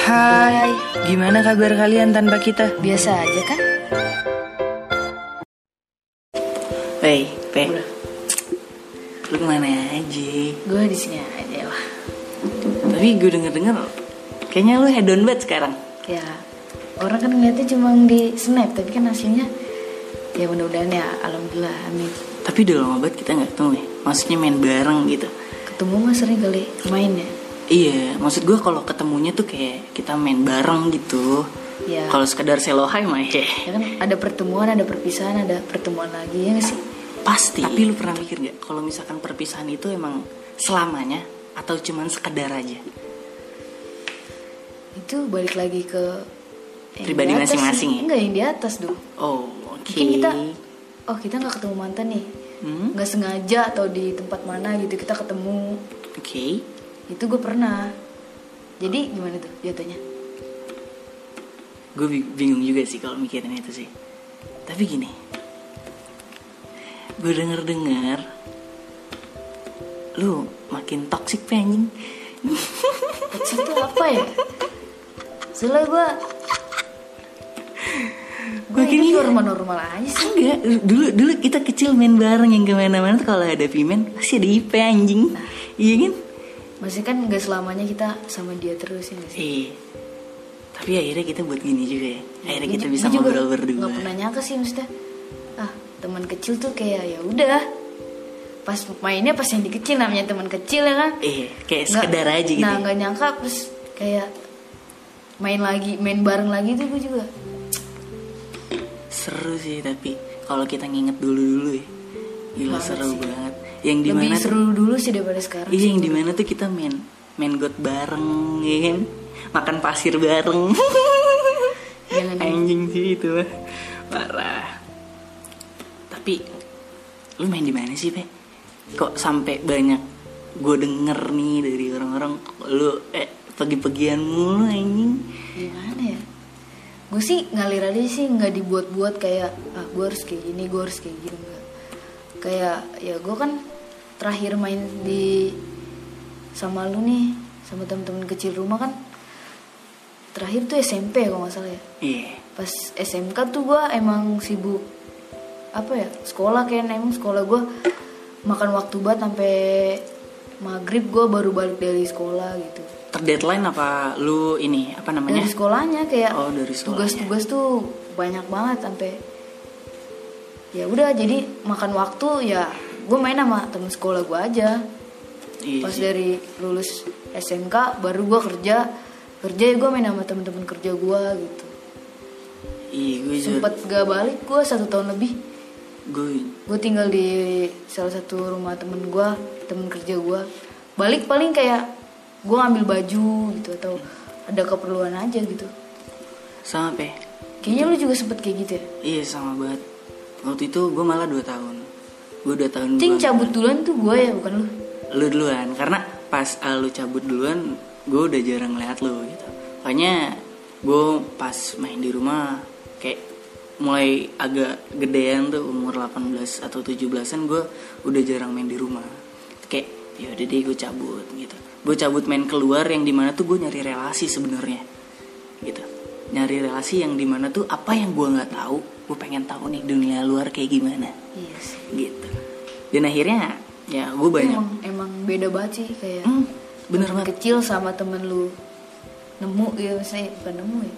Hai, gimana kabar kalian tanpa kita? Biasa aja kan? Wey, Pe, lu ke mana aja? Gue di sini aja lah. Tapi gue denger-denger, kayaknya lu hedon banget sekarang. Ya, orang kan ngeliatnya cuma di snap, tapi kan hasilnya ya mudah-mudahan ya alhamdulillah amin. Tapi udah lama banget kita nggak ketemu ya. Maksudnya main bareng gitu. Ketemu mah sering kali main ya. Iya, maksud gue kalau ketemunya tuh kayak kita main bareng gitu. Ya. Kalau sekedar selo hai mah ya. Ya kan ada pertemuan, ada perpisahan, ada pertemuan lagi ya nggak sih? Pasti. Tapi lu pernah mikir gak kalau misalkan perpisahan itu emang selamanya atau cuman sekedar aja? Itu balik lagi ke yang Pribadi masing-masing sih. ya? Enggak yang di atas dong. Oh, oke. Mungkin kita oh kita nggak ketemu mantan nih. Hmm, nggak sengaja atau di tempat mana gitu kita ketemu oke. itu gue pernah jadi gimana tuh jatuhnya Gue bingung juga sih kalau mikirin itu sih. Tapi gini, gue denger dengar lu makin toxic pe, anjing. Toxic itu apa ya soalnya gue gue Makin ini iya. normal-normal aja sih Enggak, dulu dulu kita kecil main bareng yang ke mana-mana tuh kalau ada pimen pasti ada IP anjing. Iya kan? masih kan nggak selamanya kita sama dia terus ya sih Iya. Tapi akhirnya kita buat gini juga ya. Akhirnya kita bisa juga ngobrol berdua. nggak pernah nyangka sih maksudnya ah teman kecil tuh kayak ya udah pas mainnya pas yang di kecil namanya teman kecil ya kan Iya, kayak sekedar aja gitu. nah ya. nggak nyangka terus kayak main lagi main bareng lagi tuh gue juga Seru sih tapi kalau kita nginget dulu-dulu ya. Gila Banget seru sih. banget. Yang di mana tuh, seru dulu sih daripada sekarang iya yang di mana tuh kita main main got bareng, ya kan? Makan pasir bareng. Jangan Anjing sih itu mah. Parah. Tapi lu main di mana sih, Pe? Kok sampai banyak gue denger nih dari orang-orang lu eh pergi-pergian mulu anjing. gimana ya gue sih ngalir aja sih nggak dibuat-buat kayak ah gue harus kayak gini gue harus kayak gini. Enggak kayak ya gue kan terakhir main di sama lu nih sama temen-temen kecil rumah kan terakhir tuh SMP kalau nggak salah ya. Iya. pas SMK tuh gue emang sibuk apa ya sekolah kayak emang sekolah gue makan waktu banget sampai maghrib gue baru balik dari sekolah gitu Terdeadline apa lu ini apa namanya? dari sekolahnya kayak Oh, dari sekolahnya. tugas-tugas tuh banyak banget sampai ya udah jadi makan waktu ya gue main sama temen sekolah gue aja Iya pas sih. dari lulus SMK baru gue kerja kerja ya gue main sama temen-temen kerja gue gitu Iya, gue sempet gak balik gue satu tahun lebih Gue gue tinggal di salah satu rumah temen gue temen kerja gue balik paling kayak gue ngambil baju gitu atau ada keperluan aja gitu sama Pe. kayaknya lu juga sempet kayak gitu ya Iya sama banget. Waktu itu gue malah 2 tahun. Gue 2 tahun Cing duluan. cabut duluan tuh gue ya bukan lu Lu duluan karena pas uh, lu cabut duluan gue udah jarang lihat lu gitu. Makanya gue pas main di rumah kayak mulai agak gedean tuh umur 18 atau 17-an gue udah jarang main di rumah. Kayak ya udah deh gue cabut gitu. Gue cabut main keluar yang di mana tuh gue nyari relasi sebenarnya gitu. Nyari relasi yang di mana tuh apa yang gue nggak tahu gue pengen tahu nih dunia luar kayak gimana iya sih. gitu. Dan akhirnya ya gue banyak emang emang beda banget sih kayak Hmm, bener banget. kecil sama temen lu nemu ya maksudnya bukan nemu ya.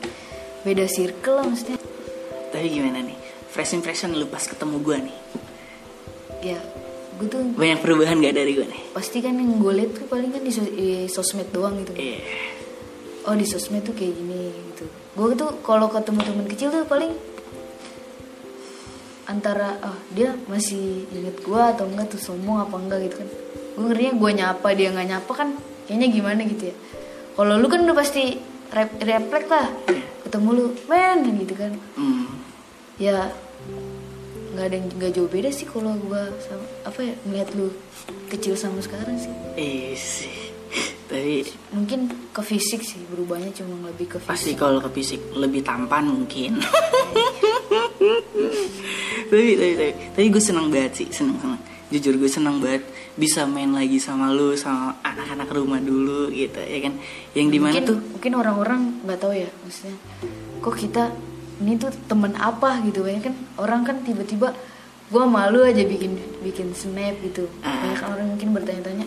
Beda circle lah maksudnya. Tapi gimana nih fresh impression lu pas ketemu gue nih? Ya gue tuh. Banyak perubahan gak dari gue nih? Pasti kan yang gue liat tuh paling kan di, sos- di sosmed doang gitu. Iya. Oh di sosmed tuh kayak gini gitu. Gue tuh kalau ketemu temen kecil tuh paling antara ah dia masih inget gue atau enggak tuh sombong apa enggak? gitu kan. Gue ngerinya gue nyapa dia nggak nyapa kan kayaknya gimana gitu ya. Kalau lu kan udah pasti rep refleks lah. Ketemu lu men gitu kan. Hmm. ya nggak ada yang nggak jauh beda sih kalau gue sama apa ya melihat lu kecil sama sekarang sih. Iya sih. Tapi mungkin ke fisik sih berubahnya cuma lebih ke fisik. pasti kalau ke fisik lebih tampan mungkin. Tapi tapi tapi, tapi gue seneng banget sih seneng seneng. Jujur gue senang banget bisa main lagi sama lu sama anak-anak rumah dulu gitu ya kan? Yang di mana mungkin, tuh? mungkin orang-orang nggak tahu ya maksudnya kok kita ini tuh temen apa? gitu. Banyak kan orang kan tiba-tiba gue malu aja bikin bikin snap gitu. Banyak orang mungkin bertanya-tanya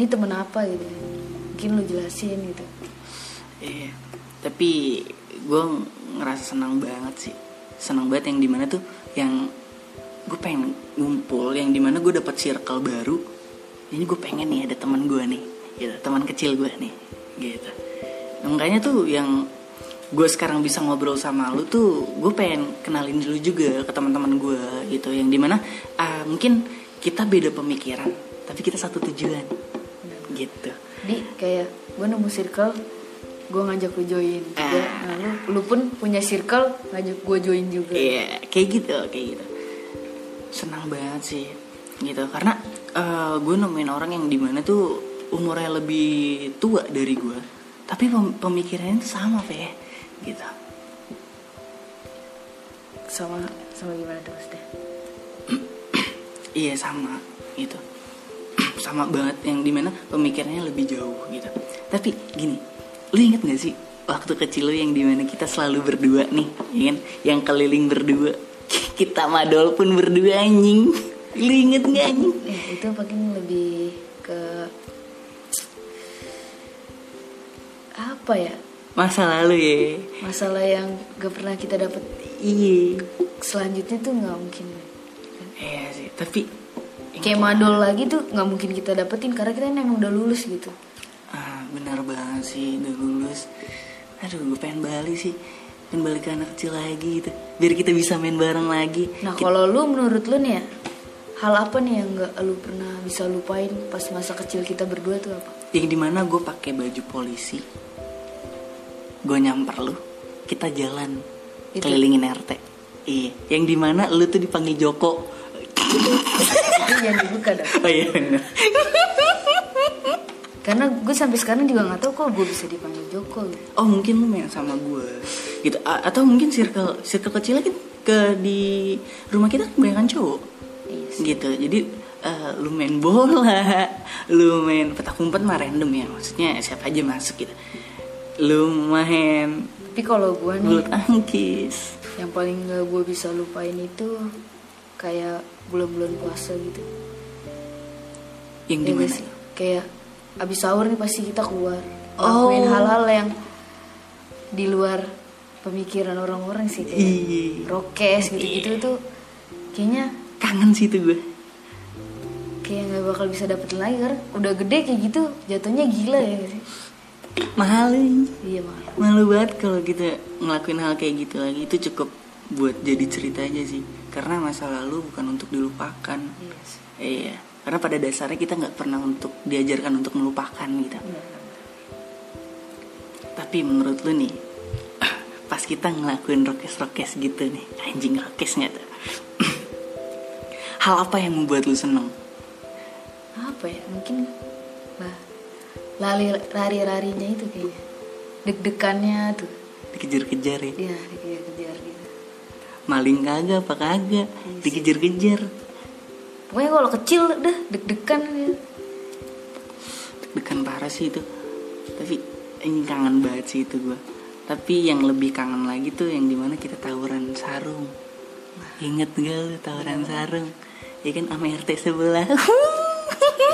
ini temen apa? gitu. Mungkin lu jelasin gitu. Iya, tapi gue ngerasa senang banget sih, senang banget yang di mana tuh yang gue pengen ngumpul, yang di mana gue dapat circle baru. Ini gue pengen nih ada teman gue nih, gitu, teman kecil gue nih, gitu. Makanya tuh yang gue sekarang bisa ngobrol sama lu tuh, gue pengen kenalin dulu juga ke teman-teman gue, gitu, yang di mana ah, mungkin kita beda pemikiran, tapi kita satu tujuan, gitu. di kayak gue nemu circle gue ngajak lu join juga Ah. nah lu lu pun punya circle ngajak gue join juga Iya, kayak gitu, kayak gitu. Senang banget sih, gitu. Karena gue nemuin orang yang di mana tuh umurnya lebih tua dari gue, tapi pem- pemikirannya tuh sama, Fe, gitu. sama sama gimana tuh maksudnya Iya sama, gitu. sama banget yang di mana pemikirannya lebih jauh, gitu. Tapi gini, lu inget gak sih waktu kecil lu yang di mana kita selalu berdua nih, ya kan? Yang keliling berdua, kita madol pun berdua anjing. Lu inget gak anjing? ya itu paling lebih ke apa ya masa lalu ya masalah yang gak pernah kita dapet. Iya. Selanjutnya tuh nggak mungkin. Iya sih tapi kayak madol lagi tuh nggak mungkin kita dapetin karena kita emang udah lulus gitu. Ah benar banget sih udah lulus. Aduh gue pengen balik sih. Pengen balik ke anak kecil lagi gitu biar kita bisa main bareng lagi. Nah kalau lu menurut lu nih ya hal apa nih yang nggak lu pernah bisa lupain pas masa kecil kita berdua tuh apa? Yang di mana gue pakai baju polisi gue nyamper lu. Kita jalan. Itu. kelilingin RT iya. Yang di mana lu tuh dipanggil Joko. Itu jangan dibuka dong oh iya. Bener karena gue sampai sekarang juga nggak tahu kok gue bisa dipanggil Joko. Oh mungkin lu main sama gue gitu. A- atau mungkin circle circle kecilnya kan ke di rumah kita kebanyakan cowok. Iya sih. gitu. Jadi eh, lu main bola lu main petak umpet mah random ya. Maksudnya siapa aja masuk gitu lu main tapi kalau gue nih bulu tangkis. yang paling gak gue bisa lupain itu kayak bulan-bulan puasa gitu. Yang Ya di mana? gak sih? Kayak abis sahur nih pasti kita keluar. Oh. Lakuin hal-hal yang di luar pemikiran orang-orang sih kayak iya. Rokes gitu-gitu tuh Kayaknya kangen sih itu gue kayak nggak bakal bisa dapetin lagi Karena udah gede kayak gitu jatuhnya gila ya sih mahal. Iya malah malu banget kalau kita ngelakuin hal kayak gitu lagi. Itu cukup buat jadi cerita aja sih. Karena masa lalu bukan untuk dilupakan. Iya sih iya. Karena pada dasarnya kita nggak pernah untuk diajarkan untuk melupakan gitu. Tapi menurut lu nih pas kita ngelakuin rokes-rokes gitu nih. Anjing rokesnya tuh? Hal apa yang membuat lu seneng? Apa ya? Mungkin lah lari lari larinya itu kayaknya. Deg-degannya tuh. Dikejar-kejar ya? Dia dikejar-kejar gitu. Maling kagak apa kagak? Dikejar-kejar. Pokoknya kalau kecil udah deg-degan gitu. deg-degan parah sih itu. Tapi ini kangen banget sih itu gue tapi yang lebih kangen lagi tuh yang di mana kita tawuran sarung. Inget gak lu tawuran sarung? Ya kan sama RT sebelah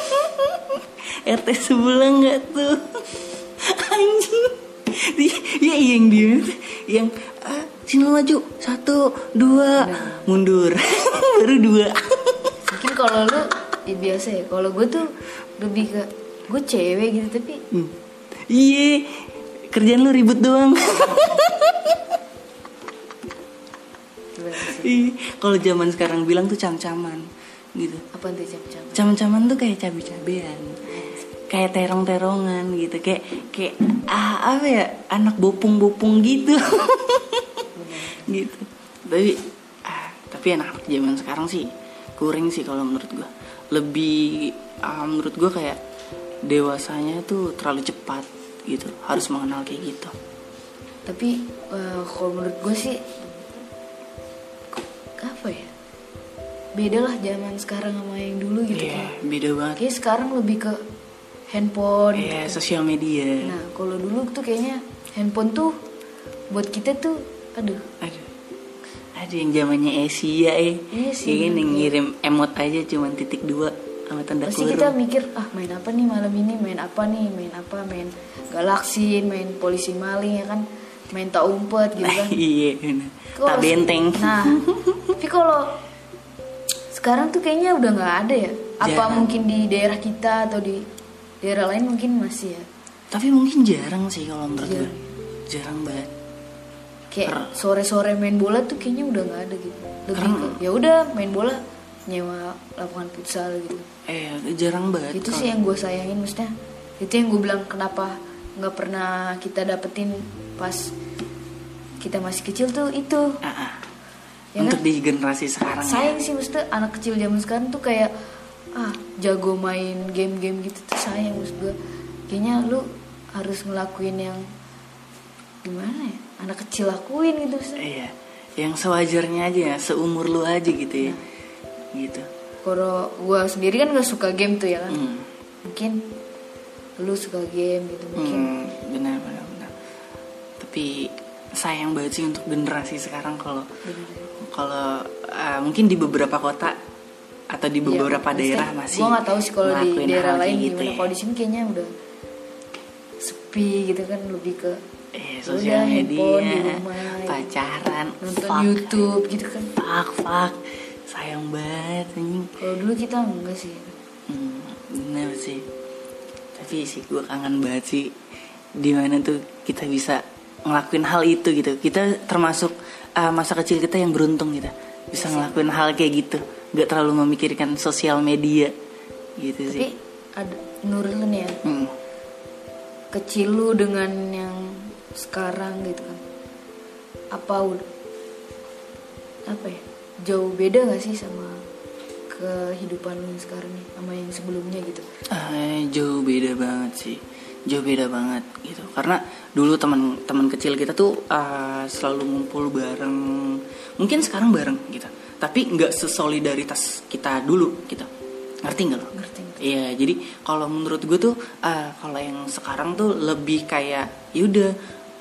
RT sebelah nggak tuh? Anjing. Ya yang dia. Yang ah, sini maju satu dua. Mundur. Baru dua. Mungkin kalau lu ya biasa ya. Kalau gue tuh lebih ke gue cewek gitu tapi Hmm. Iya, kerjaan lu ribut doang. Ih, Kalau zaman sekarang bilang tuh cam-caman gitu. apa tuh jam-jam Cam-caman tuh kayak cabe-cabean. Kayak terong-terongan gitu, kayak kayak ah apa ya, anak bopung-bopung gitu. gitu. Tapi ah, tapi anak-anak zaman sekarang sih kurang sih kalau menurut gua. Lebih ah, menurut gua kayak dewasanya tuh terlalu cepat gitu. Harus mengenal kayak gitu. tapi eh, kalau menurut gue sih apa ya beda lah zaman sekarang sama yang dulu gitu Iya, kan beda banget. kayak sekarang lebih ke handphone gitu Iya, sosial media. Nah, kalau dulu tuh kayaknya handphone tuh buat kita tuh aduh. Aduh. Ada yang zamannya Asia eh. Iya sih, kan yang ngirim emot aja cuman titik dua sama tanda Pasti kurung. kita mikir, ah main apa nih malam ini, main apa nih, main apa, main galaksin, main polisi maling ya kan, main tak umpet gitu kan. iya, tak benteng. Nah, tapi kalau sekarang tuh kayaknya udah nggak ada ya. Apa Jarang. mungkin di daerah kita atau di daerah lain mungkin masih ya. Tapi mungkin jarang sih kalau menurut gue. Jarang. Banget. Kayak sore-sore main bola tuh kayaknya udah nggak ada gitu. Lebih ke ya udah main bola nyewa lapangan futsal gitu. Eh, jarang banget. itu kalau- sih yang gue sayangin maksudnya itu yang gue bilang kenapa nggak pernah kita dapetin pas kita masih kecil tuh itu Ah, ah. Ya Untuk kan? di generasi sekarang sayang ya. sih maksudnya anak kecil zaman sekarang tuh kayak ah jago main game-game gitu tuh sayang maksud gue kayaknya lu harus ngelakuin yang gimana ya anak kecil lakuin gitu maksudnya Iya. Yang sewajarnya aja ya, seumur lu aja gitu ya. Gitu. kalau gue sendiri kan gak suka game tuh ya kan Hmm. mungkin lu suka game gitu mungkin Hmm, benar benar benar. Tapi sayang banget sih untuk generasi sekarang kalau kalau uh, mungkin di beberapa kota atau di beberapa daerah masih gue Iya, nggak tahu sih kalau di daerah lain gitu gimana ya. kalau di sini kayaknya udah sepi gitu kan lebih ke Eh, udah, sosial handphone di media, rumah, gitu. pacaran, nonton fuck, YouTube gitu kan fuck, fuck. Sayang banget anjing. kalau dulu kita enggak sih Hmm, bener sih. Tapi sih gue kangen banget sih di mana tuh kita bisa ngelakuin hal itu gitu. Kita termasuk uh, masa kecil kita yang beruntung gitu. Bisa ngelakuin hal kayak gitu. Gak terlalu memikirkan sosial media gitu tapi sih. ada menurut lu nih ya Hmm. kecil lu dengan yang sekarang gitu kan apa udah apa ya jauh beda gak sih sama kehidupan lu sekarang nih sama yang sebelumnya gitu Eh, jauh beda banget sih jauh beda banget gitu karena dulu teman-teman kecil kita tuh uh, selalu ngumpul bareng mungkin sekarang bareng gitu tapi nggak sesolidaritas kita dulu gitu ngerti nggak lo ngerti? Iya, jadi kalau menurut gue tuh uh, kalau yang sekarang tuh lebih kayak yaudah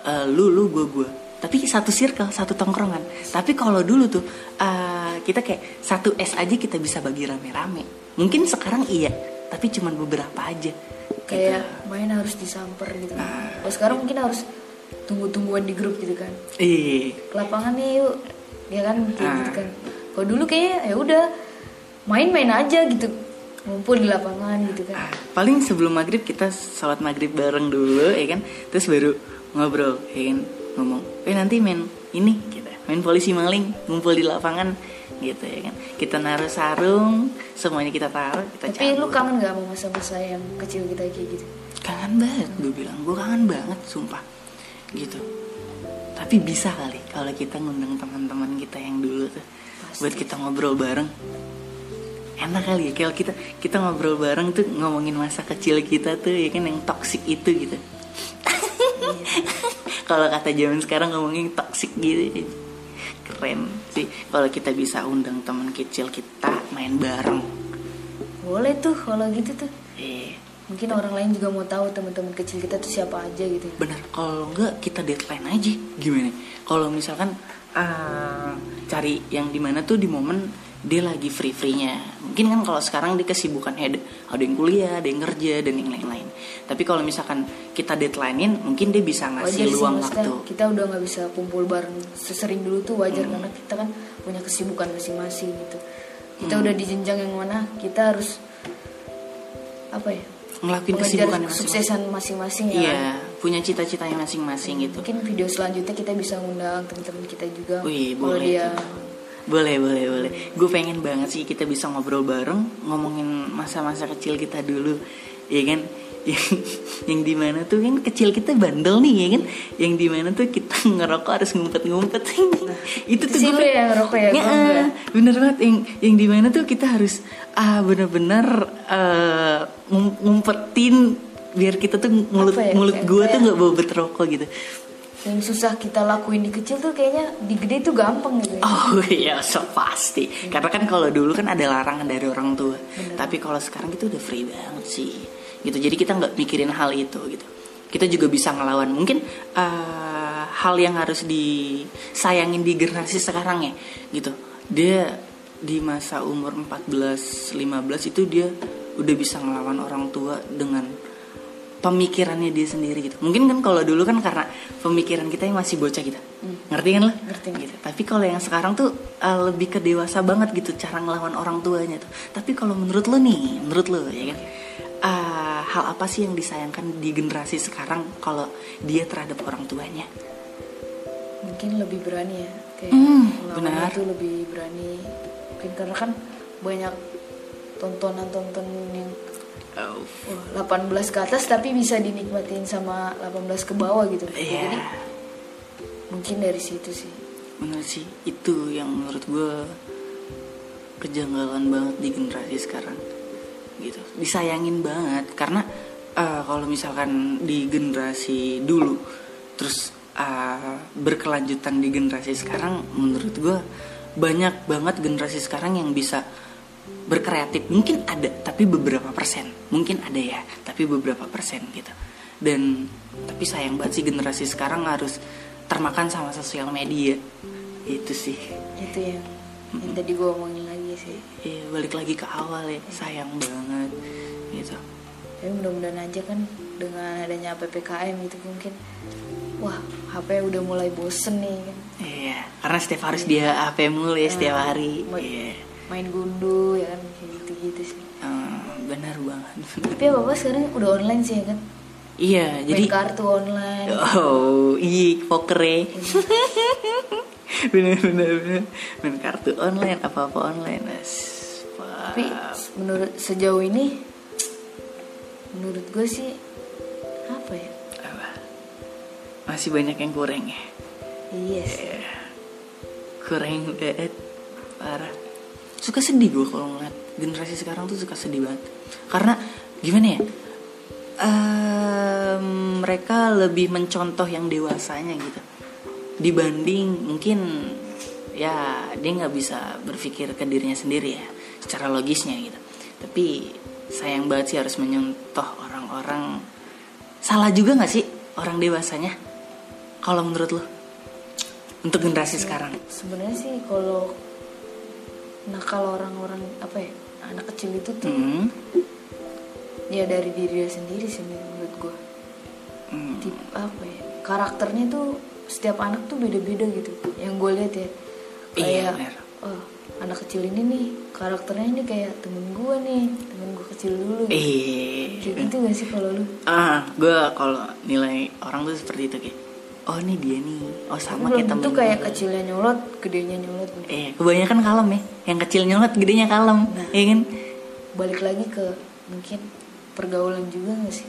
uh, lu lu gue gue. Tapi satu circle, satu tongkrongan. Tapi kalau dulu tuh uh, kita kayak satu S aja kita bisa bagi rame-rame. Mungkin sekarang iya, tapi cuman beberapa aja. kayak Gitu. main harus disamper gitu kan Ah. kalau sekarang mungkin harus tunggu-tungguan di grup gitu kan Iya. ke lapangan nih yuk ya kan kayak Ah. gitu kan kalau dulu kayaknya ya udah main-main aja gitu. Ngumpul di lapangan gitu kan. Paling sebelum maghrib kita sholat maghrib bareng dulu ya kan? Terus baru ngobrol ya kan? Ngomong eh nanti main ini kita main polisi maling ngumpul di lapangan gitu ya kan? Kita naruh sarung semuanya kita taruh kita tapi lu cabut. kangen gak sama masa-masa yang kecil kita kayak gitu? Kangen banget gue bilang. Gue kangen banget sumpah. Gitu. Tapi bisa kali kalau kita ngundang teman-teman kita yang dulu tuh. Buat kita ngobrol bareng. Enak kali ya kalau kita kita ngobrol bareng tuh ngomongin masa kecil kita tuh ya kan yang toksik itu gitu. Kalau kata zaman sekarang ngomongin toksik gitu keren sih. Kalau kita bisa undang teman kecil kita main bareng. Boleh tuh kalau gitu tuh. Eh mungkin orang lain juga mau tahu teman-teman kecil kita tuh siapa aja gitu. Benar kalau enggak kita deadline aja. Gimana? Kalau misalkan ah, cari yang di mana tuh di momen dia lagi free freenya mungkin kan kalau sekarang dia kesibukannya ada ada yang kuliah ada yang kerja dan yang lain-lain. Tapi kalau misalkan kita deadlinein mungkin dia bisa wajar ngasih sih luang maksudnya waktu. kita udah nggak bisa kumpul bareng sesering dulu tuh wajar karena kita kan punya kesibukan masing-masing gitu. Kita udah di jenjang yang mana kita harus apa ya ngelakuin kesibukan masing-masing. kesuksesan masing-masing ya kan? Punya cita-citanya masing-masing gitu mungkin video selanjutnya kita bisa ngundang teman-teman kita juga Wih, boleh dia tuh. Boleh, boleh, boleh. Gue pengen banget sih kita bisa ngobrol bareng, ngomongin masa-masa kecil kita dulu, ya kan? Yang, yang di mana tuh kan kecil kita bandel nih ya kan? Yang di mana tuh kita ngerokok harus ngumpet-ngumpet. itu tuh sih gue yang ngerokok ya, Ya, bener banget yang yang di mana tuh kita harus ah bener-bener ngum- ngumpetin biar kita tuh mulut Apa ya, mulut gue tuh nggak bau rokok gitu. yang susah kita lakuin di kecil tuh kayaknya di gede tuh gampang gitu ya. Oh iya, so pasti. Karena kan kalau dulu kan ada larangan dari orang tua. Tapi kalau sekarang itu udah free banget sih. Gitu. Jadi kita nggak mikirin hal itu gitu. Kita juga bisa ngelawan. Mungkin eh, hal yang harus disayangin di generasi sekarang ya, gitu. Dia di masa umur 14 15 itu dia udah bisa ngelawan orang tua dengan pemikirannya dia sendiri gitu. Mungkin kan kalau dulu kan karena pemikiran kita yang masih bocah gitu. Ngerti kan lo? Ngerti. Gitu. Tapi kalau yang sekarang tuh uh, lebih ke dewasa banget gitu cara ngelawan orang tuanya tuh. Tapi kalau menurut lo nih, menurut lo ya kan, uh, hal apa sih yang disayangkan di generasi sekarang kalau dia terhadap orang tuanya? Mungkin lebih berani ya. Kayak Hmm, benar. itu lebih berani. Mungkin karena kan banyak tontonan-tontonan yang Oh, wah, 18 ke atas tapi bisa dinikmatin sama 18 ke bawah gitu. iya. Jadi mungkin dari situ sih. Bener sih, itu yang menurut gue kejanggalan banget di generasi sekarang gitu disayangin banget karena eh, kalau misalkan di generasi dulu terus eh, berkelanjutan di generasi sekarang menurut gue banyak banget generasi sekarang yang bisa berkreatif. Mungkin ada tapi beberapa persen. Mungkin ada ya tapi beberapa persen gitu. Dan tapi sayang banget sih generasi sekarang harus termakan sama sosial media. Itu sih. Itu yang yang tadi gue omongin lagi sih. Iya balik lagi ke awal ya. Sayang banget gitu. Tapi mudah-mudahan aja kan dengan adanya PPKM gitu mungkin wah HP udah mulai bosen nih. Kan. Iya karena setiap harus dia HP mulu ya setiap Nah, hari. Iya Main gundu ya kan kayak gitu-gitu sih. Eh, benar banget Tapi ya bapak sekarang udah online sih ya kan. Iya jadi Main kartu online. Oh iya poker ya bener bener bener main kartu online apa apa online As, Tapi menurut sejauh ini menurut gue sih apa ya? apa? masih banyak yang kurang ya Iya sih. kurang banget parah suka sedih gue kalau ngeliat generasi sekarang tuh suka sedih banget. Karena gimana ya Ehm, mereka lebih mencontoh yang dewasanya gitu. Dibanding mungkin ya dia nggak bisa berpikir ke dirinya sendiri ya secara logisnya gitu. Tapi sayang banget sih harus menyentuh orang-orang. Salah juga nggak sih orang dewasanya kalau menurut lo untuk generasi sekarang? Sebenarnya sih kalau nakal orang-orang apa ya anak kecil itu tuh Hmm, ya dari diri dia sendiri sih menurut gue. hmm, Tip apa ya karakternya tuh setiap anak tuh beda-beda gitu. Yang gue lihat ya Iya, kayak bener. oh anak kecil ini nih karakternya ini kayak temen gue nih temen gue kecil dulu. eh Kayak gitu gak sih kalau lu? ah gue kalau nilai orang tuh seperti itu kayak oh ini dia nih oh sama Belum kayak temen tentu kayak kecilnya nyolot, gedenya nyolot. eh kebanyakan kalem ya yang kecil nyolot gedenya kalem Nah. ya kan Balik lagi ke mungkin pergaulan juga gak sih?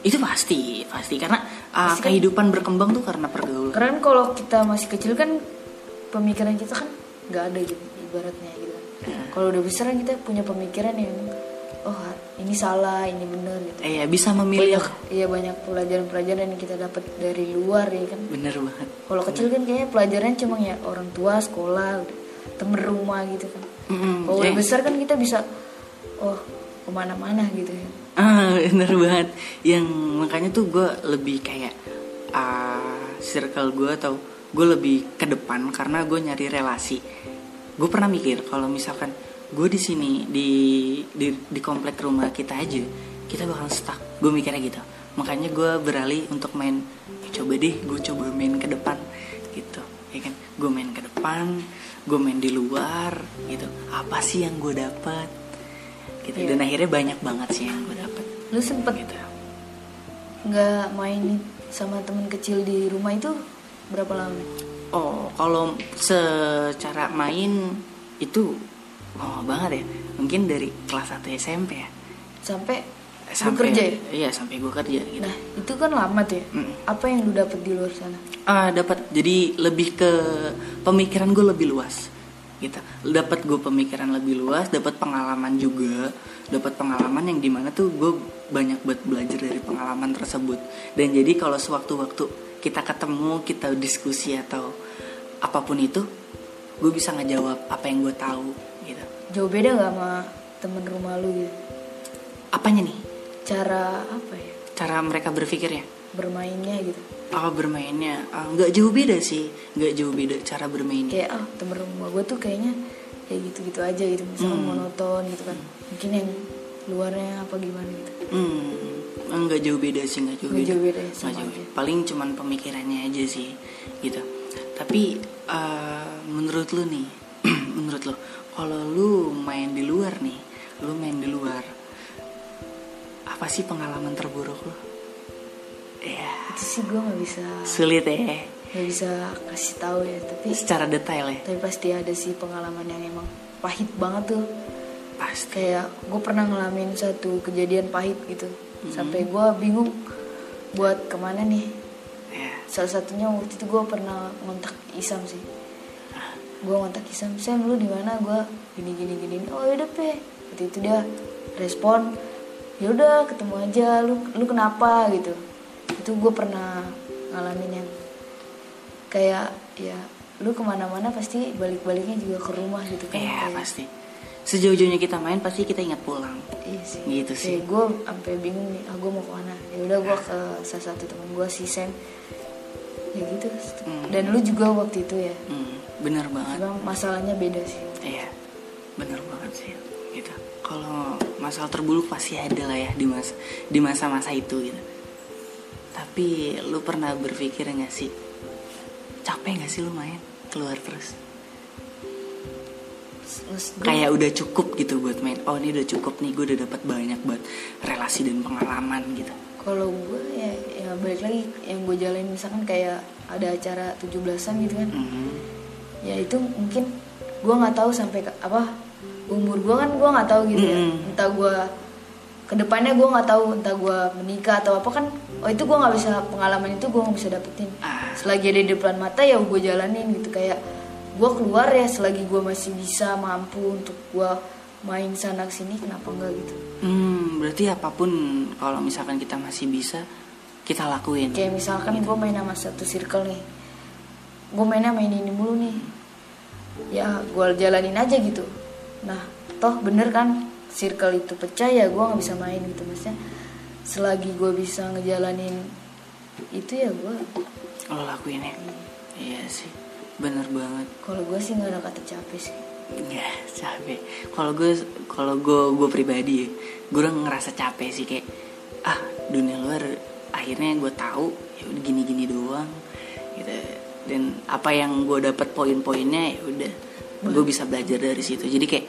itu pasti pasti karena Pasti kan- kehidupan berkembang tuh karena pergaulan Karena kan kalau kita masih kecil kan pemikiran kita kan nggak ada gitu ibaratnya gitu. kan. Kalau udah besar kan kita punya pemikiran yang oh ini salah, ini benar gitu. eh ya bisa memilih Banyak iya banyak pelajaran-pelajaran yang kita dapat dari luar ya kan. bener banget Kalau kecil kan kayaknya pelajaran cuma ya orang tua, sekolah, temen rumah gitu kan. Mm-mm, Kalau udah eh. besar kan kita bisa oh ke mana-mana gitu ya. Ah, bener banget. Yang makanya tuh gue lebih kayak ah circle gue atau gue lebih ke depan karena gue nyari relasi. Gue pernah mikir kalau misalkan gue di sini di, di di komplek rumah kita aja kita bakal stuck. Gue mikirnya gitu. Makanya gue beralih untuk main. "Eh, coba deh, gue coba main ke depan gitu. Ya kan? Gue main ke depan, gue main di luar gitu. Apa sih yang gue dapat? Gitu. Iya. Dan akhirnya banyak banget sih yang gue dapat Lu sempet gitu. nggak main sama temen kecil di rumah itu berapa lama? Oh, kalau secara main itu oh banget ya. Mungkin dari kelas 1 SMP ya. Sampai, Sampai kerja ya? Iya, sampai gue kerja gitu. Nah, itu kan lama tuh ya. Mm. Apa yang lu dapet di luar sana? Ah, dapat jadi lebih ke pemikiran gue lebih luas. gitu dapat gue pemikiran lebih luas dapat pengalaman juga dapat pengalaman yang di mana tuh gue banyak buat belajar dari pengalaman tersebut dan jadi kalau sewaktu-waktu kita ketemu kita diskusi atau apa pun itu gue bisa ngejawab apa yang gue tahu jauh beda nggak sama temen rumah lu gitu? Apanya nih? Cara apa ya? Cara mereka berpikirnya bermainnya gitu. Oh bermainnya. Ah, nggak jauh beda sih. Nggak jauh beda cara bermainnya. Kayak ah temen rumah gue tuh kayaknya kayak gitu-gitu aja gitu misalnya Hmm. monoton gitu kan. Mungkin yang luarnya apa gimana gitu. Hmm, nggak jauh beda sih nggak jauh Nggak beda. jauh beda ya, Nggak jauh beda. Paling cuman pemikirannya aja sih, gitu. Tapi eh, menurut lu nih, menurut lu, kalau lu main di luar nih, lu main di luar, apa sih pengalaman terburuk lu? Ya, itu sih gue nggak bisa sulit ya, nggak bisa kasih tahu ya tapi secara detail ya, tapi pasti ada sih pengalaman yang emang pahit banget tuh. Pasti. kayak gue pernah ngalamin satu kejadian pahit gitu. Hmm. sampai gue bingung buat ke mana nih. Ya, salah satunya waktu itu gue pernah ngontak Isam sih gue ngontak Isam Sam lu di mana gue gini gini gini oh yaudah pe waktu itu dia respon yaudah ketemu aja lu lu kenapa gitu itu gue pernah ngalamin yang kayak ya lu ke mana-mana pasti balik-baliknya juga ke rumah gitu kan ya Kayak- pasti. Sejauh-jauhnya kita main pasti kita ingat pulang. Iya sih. Gitu sih. gue sampai bingung nih, ah gue mau ke mana? Ya udah gue ke salah satu teman gue si Sam. Ya gitu. Hmm. Dan lu juga waktu itu ya. Hmm, bener banget. Cuma masalahnya beda sih. Iya, bener banget sih. Gitu. Kalau masalah terburuk pasti ada lah ya di masa di masa-masa itu gitu. Tapi lu pernah berpikir nggak sih capek nggak sih lu main keluar terus? Kayak udah cukup gitu buat main. Oh ini udah cukup nih, gue udah dapat banyak buat relasi dan pengalaman gitu. Kalau gue ya, ya balik lagi yang gue jalanin misalkan kayak ada acara 17-an gitu kan. Mhm. Ya itu mungkin gue nggak tahu sampai ke, apa umur gue kan gue nggak tahu gitu ya. Mm. Entah gue ke depannya gue nggak tahu entah gue menikah atau apa kan oh itu gue nggak bisa pengalaman itu gue nggak bisa dapetin Ah. selagi ada di depan mata ya gue jalanin gitu kayak gue keluar ya selagi gue masih bisa mampu untuk gue main sana sini kenapa enggak gitu? Hmm, berarti apa pun kalau misalkan kita masih bisa kita lakuin. kayak misalkan gue main sama satu circle nih. Gue mainnya main ini mulu nih. Ya gue jalanin aja gitu. Nah toh bener kan circle itu pecah ya gue nggak bisa main gitu maksudnya. Selagi gue bisa ngejalanin itu ya gue Lo lakuin ya. Iya sih, bener banget. kalau gue sih nggak ada kata capek sih Ya capek. Kalau gue kalau gue gue pribadi ya, gue udah ngerasa capek sih kayak ah dunia luar akhirnya gue tahu ya udah gini-gini doang gitu. Dan apa yang gue dapat poin-poinnya ya udah gue bisa belajar dari situ. Jadi kayak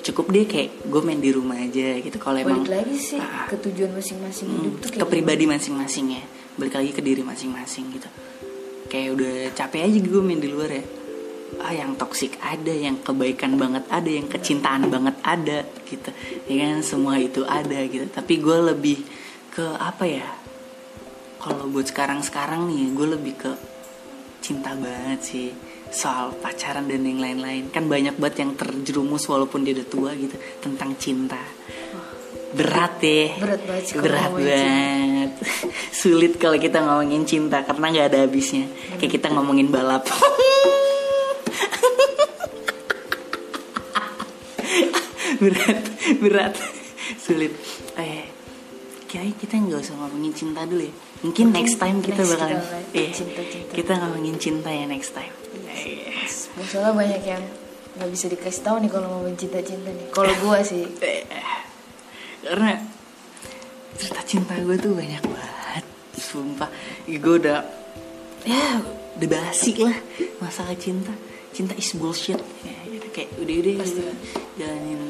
cukup deh kayak gue main di rumah aja gitu. Kalau emang balik lagi sih Ah. ke tujuan masing-masing Hmm, hidup tuh ke pribadi masing-masing ya balik lagi ke diri masing-masing gitu kayak udah capek aja gue main di luar ya ah yang toksik ada yang kebaikan banget ada yang kecintaan banget ada gitu. Ya kan semua itu ada gitu. Tapi gue lebih ke apa ya kalau buat sekarang-sekarang nih gue lebih ke cinta banget sih soal pacaran dan yang lain-lain. Kan banyak banget yang terjerumus walaupun dia udah tua gitu tentang cinta. Berat deh Berat banget sih berat banget. Sulit kalau kita ngomongin cinta karena nggak ada habisnya. Kayak kita ngomongin balap berat berat. Sulit. Eh kayaknya kita nggak usah ngomongin cinta dulu ya. Mungkin, Mungkin next time kita next bakalan kita live iya, cinta-cinta. kita ngomongin cinta ya next time. Iya. Masalah banyak yang nggak bisa dikasih tahu nih kalau mau cinta-cinta nih. Kalau gue sih, Eh, karena cerita cinta gue tuh banyak banget sumpah. Gue udah ya udah basi lah masalah cinta. Cinta is bullshit. ya, kayak udah udah Pasti. udah jalanin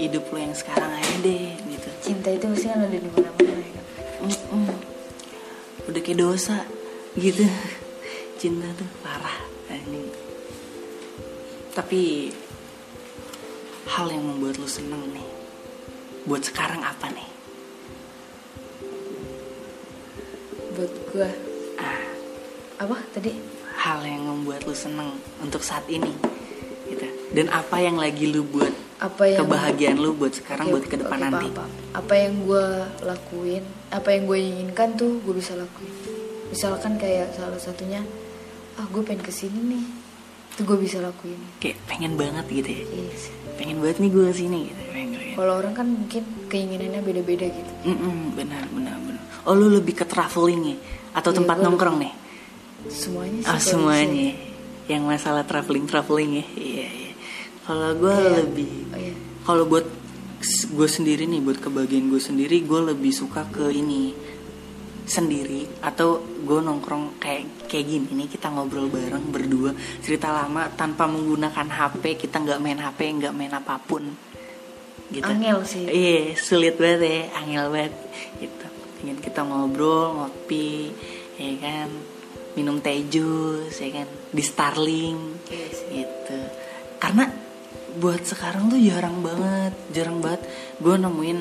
hidup lo yang sekarang aja deh gitu. Cinta itu pasti kan ada di mana-mana ya. Kan. Mm-mm. udah kayak dosa gitu. Cinta tuh parah ini tapi hal yang membuat lu seneng nih buat sekarang apa nih? Buat gue, ah. Apa? Tadi? hal yang membuat lu seneng untuk saat ini. gitu dan apa yang lagi lu buat apa yang kebahagiaan lu buat sekarang Oke, buat ke depan nanti? Paham, paham. apa yang gue lakuin apa yang gue inginkan tuh gue bisa lakuin. Misalkan kayak salah satunya ah gue pengen ke sini nih. Itu gue bisa lakuin. Kayak pengen banget gitu ya? Yes. pengen banget nih gue ke sini gitu kalau orang kan mungkin keinginannya beda-beda gitu. Mm-mm, benar benar benar. Oh lu lebih ke traveling ya? Atau Iya, tempat nongkrong lebih- nih? Semuanya sih ah kalau semuanya bisa. yang masalah traveling traveling ya? iya iya kalau gue Kayak- lebih oh iya. kalau buat gue sendiri nih buat kebagian gue sendiri gue lebih suka ke ini sendiri atau gue nongkrong kayak kayak gini nih kita ngobrol bareng berdua cerita lama tanpa menggunakan HP kita nggak main HP nggak main apa pun gitu Angel sih. iya sulit banget ya angel banget gitu ingin kita ngobrol ngopi ya kan minum teh jus ya kan di Starling Iya sih. gitu karena buat sekarang tuh jarang banget jarang banget. Gue nemuin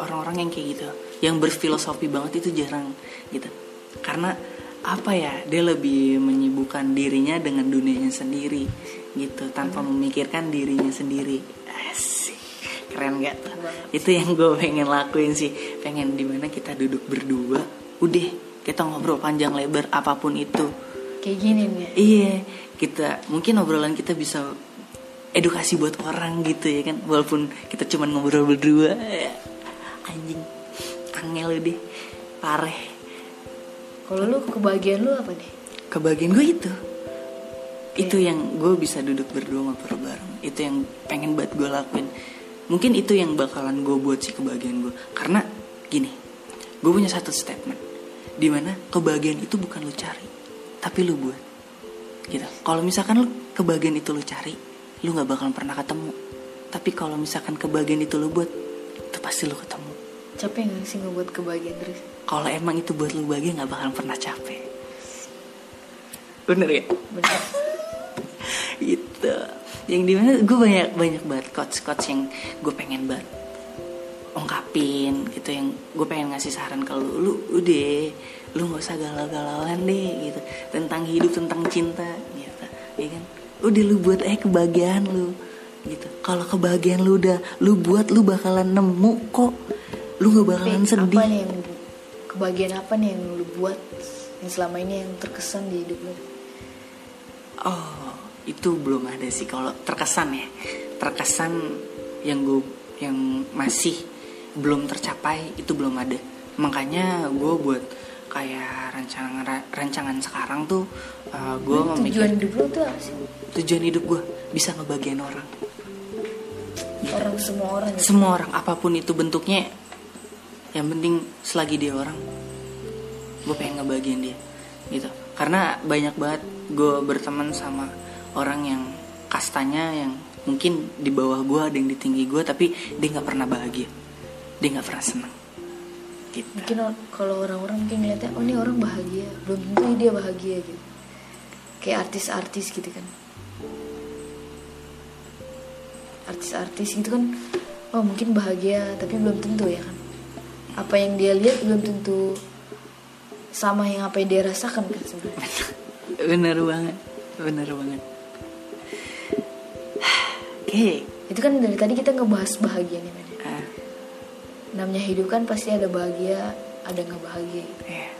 orang-orang yang kayak gitu yang berfilosofi banget itu jarang gitu. Karena apa ya dia lebih menyibukkan dirinya dengan dunianya sendiri gitu. Tanpa memikirkan dirinya sendiri. Asik. Keren gak tuh? Itu yang gue pengen lakuin sih. Pengen di mana kita duduk berdua udah. Kita ngobrol panjang lebar apa pun itu. Kayak gini nih. Iya, kita mungkin obrolan kita bisa edukasi buat orang gitu ya kan, walaupun kita cuman ngobrol berdua. Ya, Anjing, angel deh, pareh. kalau lu kebahagiaan lu apa nih Kebagian gue itu, itu yang gue bisa duduk berdua ngobrol bareng. Itu yang pengen banget gue lakuin. Mungkin itu yang bakalan gue buat sih kebahagiaan gue. Karena gini, gue punya satu statement, di mana kebahagiaan itu bukan lu cari, tapi lu buat. gitu kalau misalkan lu kebahagiaan itu lu cari lu nggak bakalan pernah ketemu. Tapi kalau misalkan kebahagiaan itu lu buat itu pasti lu ketemu. Capek nggak sih ngebuat kebahagiaan terus kalau emang itu buat lu bahagia nggak bakalan pernah capek. Bener ya? Bener. Gitu. Yang di mana gue banyak banyak banget coach coach yang gue pengen banget ungkapin gitu. Yang gue pengen ngasih saran ke lu. Lu udah lu nggak usah galau-galauan deh gitu. Tentang hidup tentang cinta gitu. Ya kan udah lu buat eh kebahagiaan lu gitu kalau kebahagiaan lu udah lu buat lu bakalan nemu kok lu nggak bakalan Tapi sedih apa nih yang kebahagiaan apa nih yang lu buat yang selama ini yang terkesan di hidup lu Oh, itu belum ada sih kalau terkesan ya. Terkesan yang gue yang masih belum tercapai itu belum ada. Makanya gue buat kayak rancangan rancangan sekarang tuh uh, gue memikir tujuan hidup lu tuh apa sih tujuan hidup gue bisa ngebagian orang. orang semua orang gitu. Semua orang apa pun itu bentuknya, yang penting selagi dia orang, gue pengen ngebagian dia, gitu. Karena banyak banget gue berteman sama orang yang kastanya yang mungkin di bawah gue ada yang di tinggi gue tapi dia nggak pernah bahagia, dia nggak pernah senang. Gitu. mungkin kalau orang-orang mungkin ngeliatnya oh ini orang bahagia. Belum tentu dia bahagia gitu. Kayak artis-artis gitu kan. Artis-artis gitu kan oh mungkin bahagia tapi belum tentu ya kan. Apa yang dia lihat belum tentu sama yang apa yang dia rasakan kan sebenarnya. Bener banget, bener banget. Oke, itu kan dari tadi kita ngebahas bahagia nih namanya hidup kan pasti ada bahagia ada nggak bahagia gitu. iya,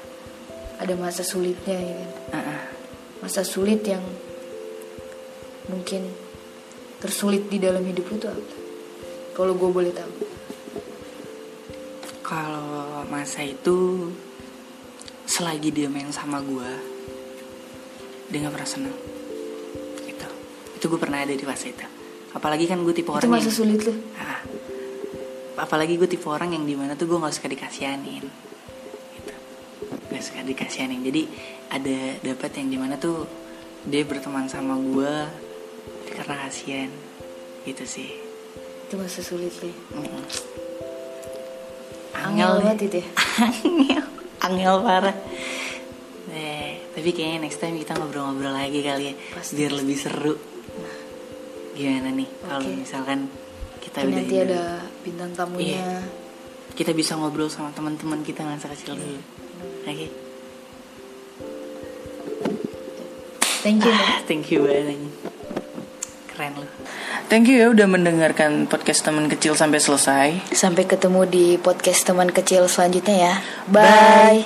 ada masa sulitnya ya kan ah, ah. masa sulit yang mungkin tersulit di dalam hidup lu tuh apa? Kalau gue boleh tahu. Kalau masa itu selagi dia main sama gue, dia nggak pernah senang. Itu, itu gue pernah ada di fase itu. Apalagi kan gue tipe Itu orang masa yang, sulit lu. Ah, apalagi gue tipe orang yang di mana tuh gue nggak suka dikasihanin. Gitu. Gak suka dikasihanin. Jadi ada dapat yang di mana tuh dia berteman sama gue karena kasihan. Gitu sih. Itu masa sulit ya. Mm-mm. Angel banget itu ya. angel angel parah eh tapi kayaknya next time kita ngobrol-ngobrol lagi kali ya Pasti. biar lebih seru gimana nih kalau Oke. misalkan kita udah nanti ada bintang tamunya. Iya. kita bisa ngobrol sama teman-teman kita masa kecil dulu oke Thank you. Ah, thank you banget keren lu thank you ya udah mendengarkan podcast teman kecil sampai selesai Sampai ketemu di podcast teman kecil selanjutnya ya. Bye.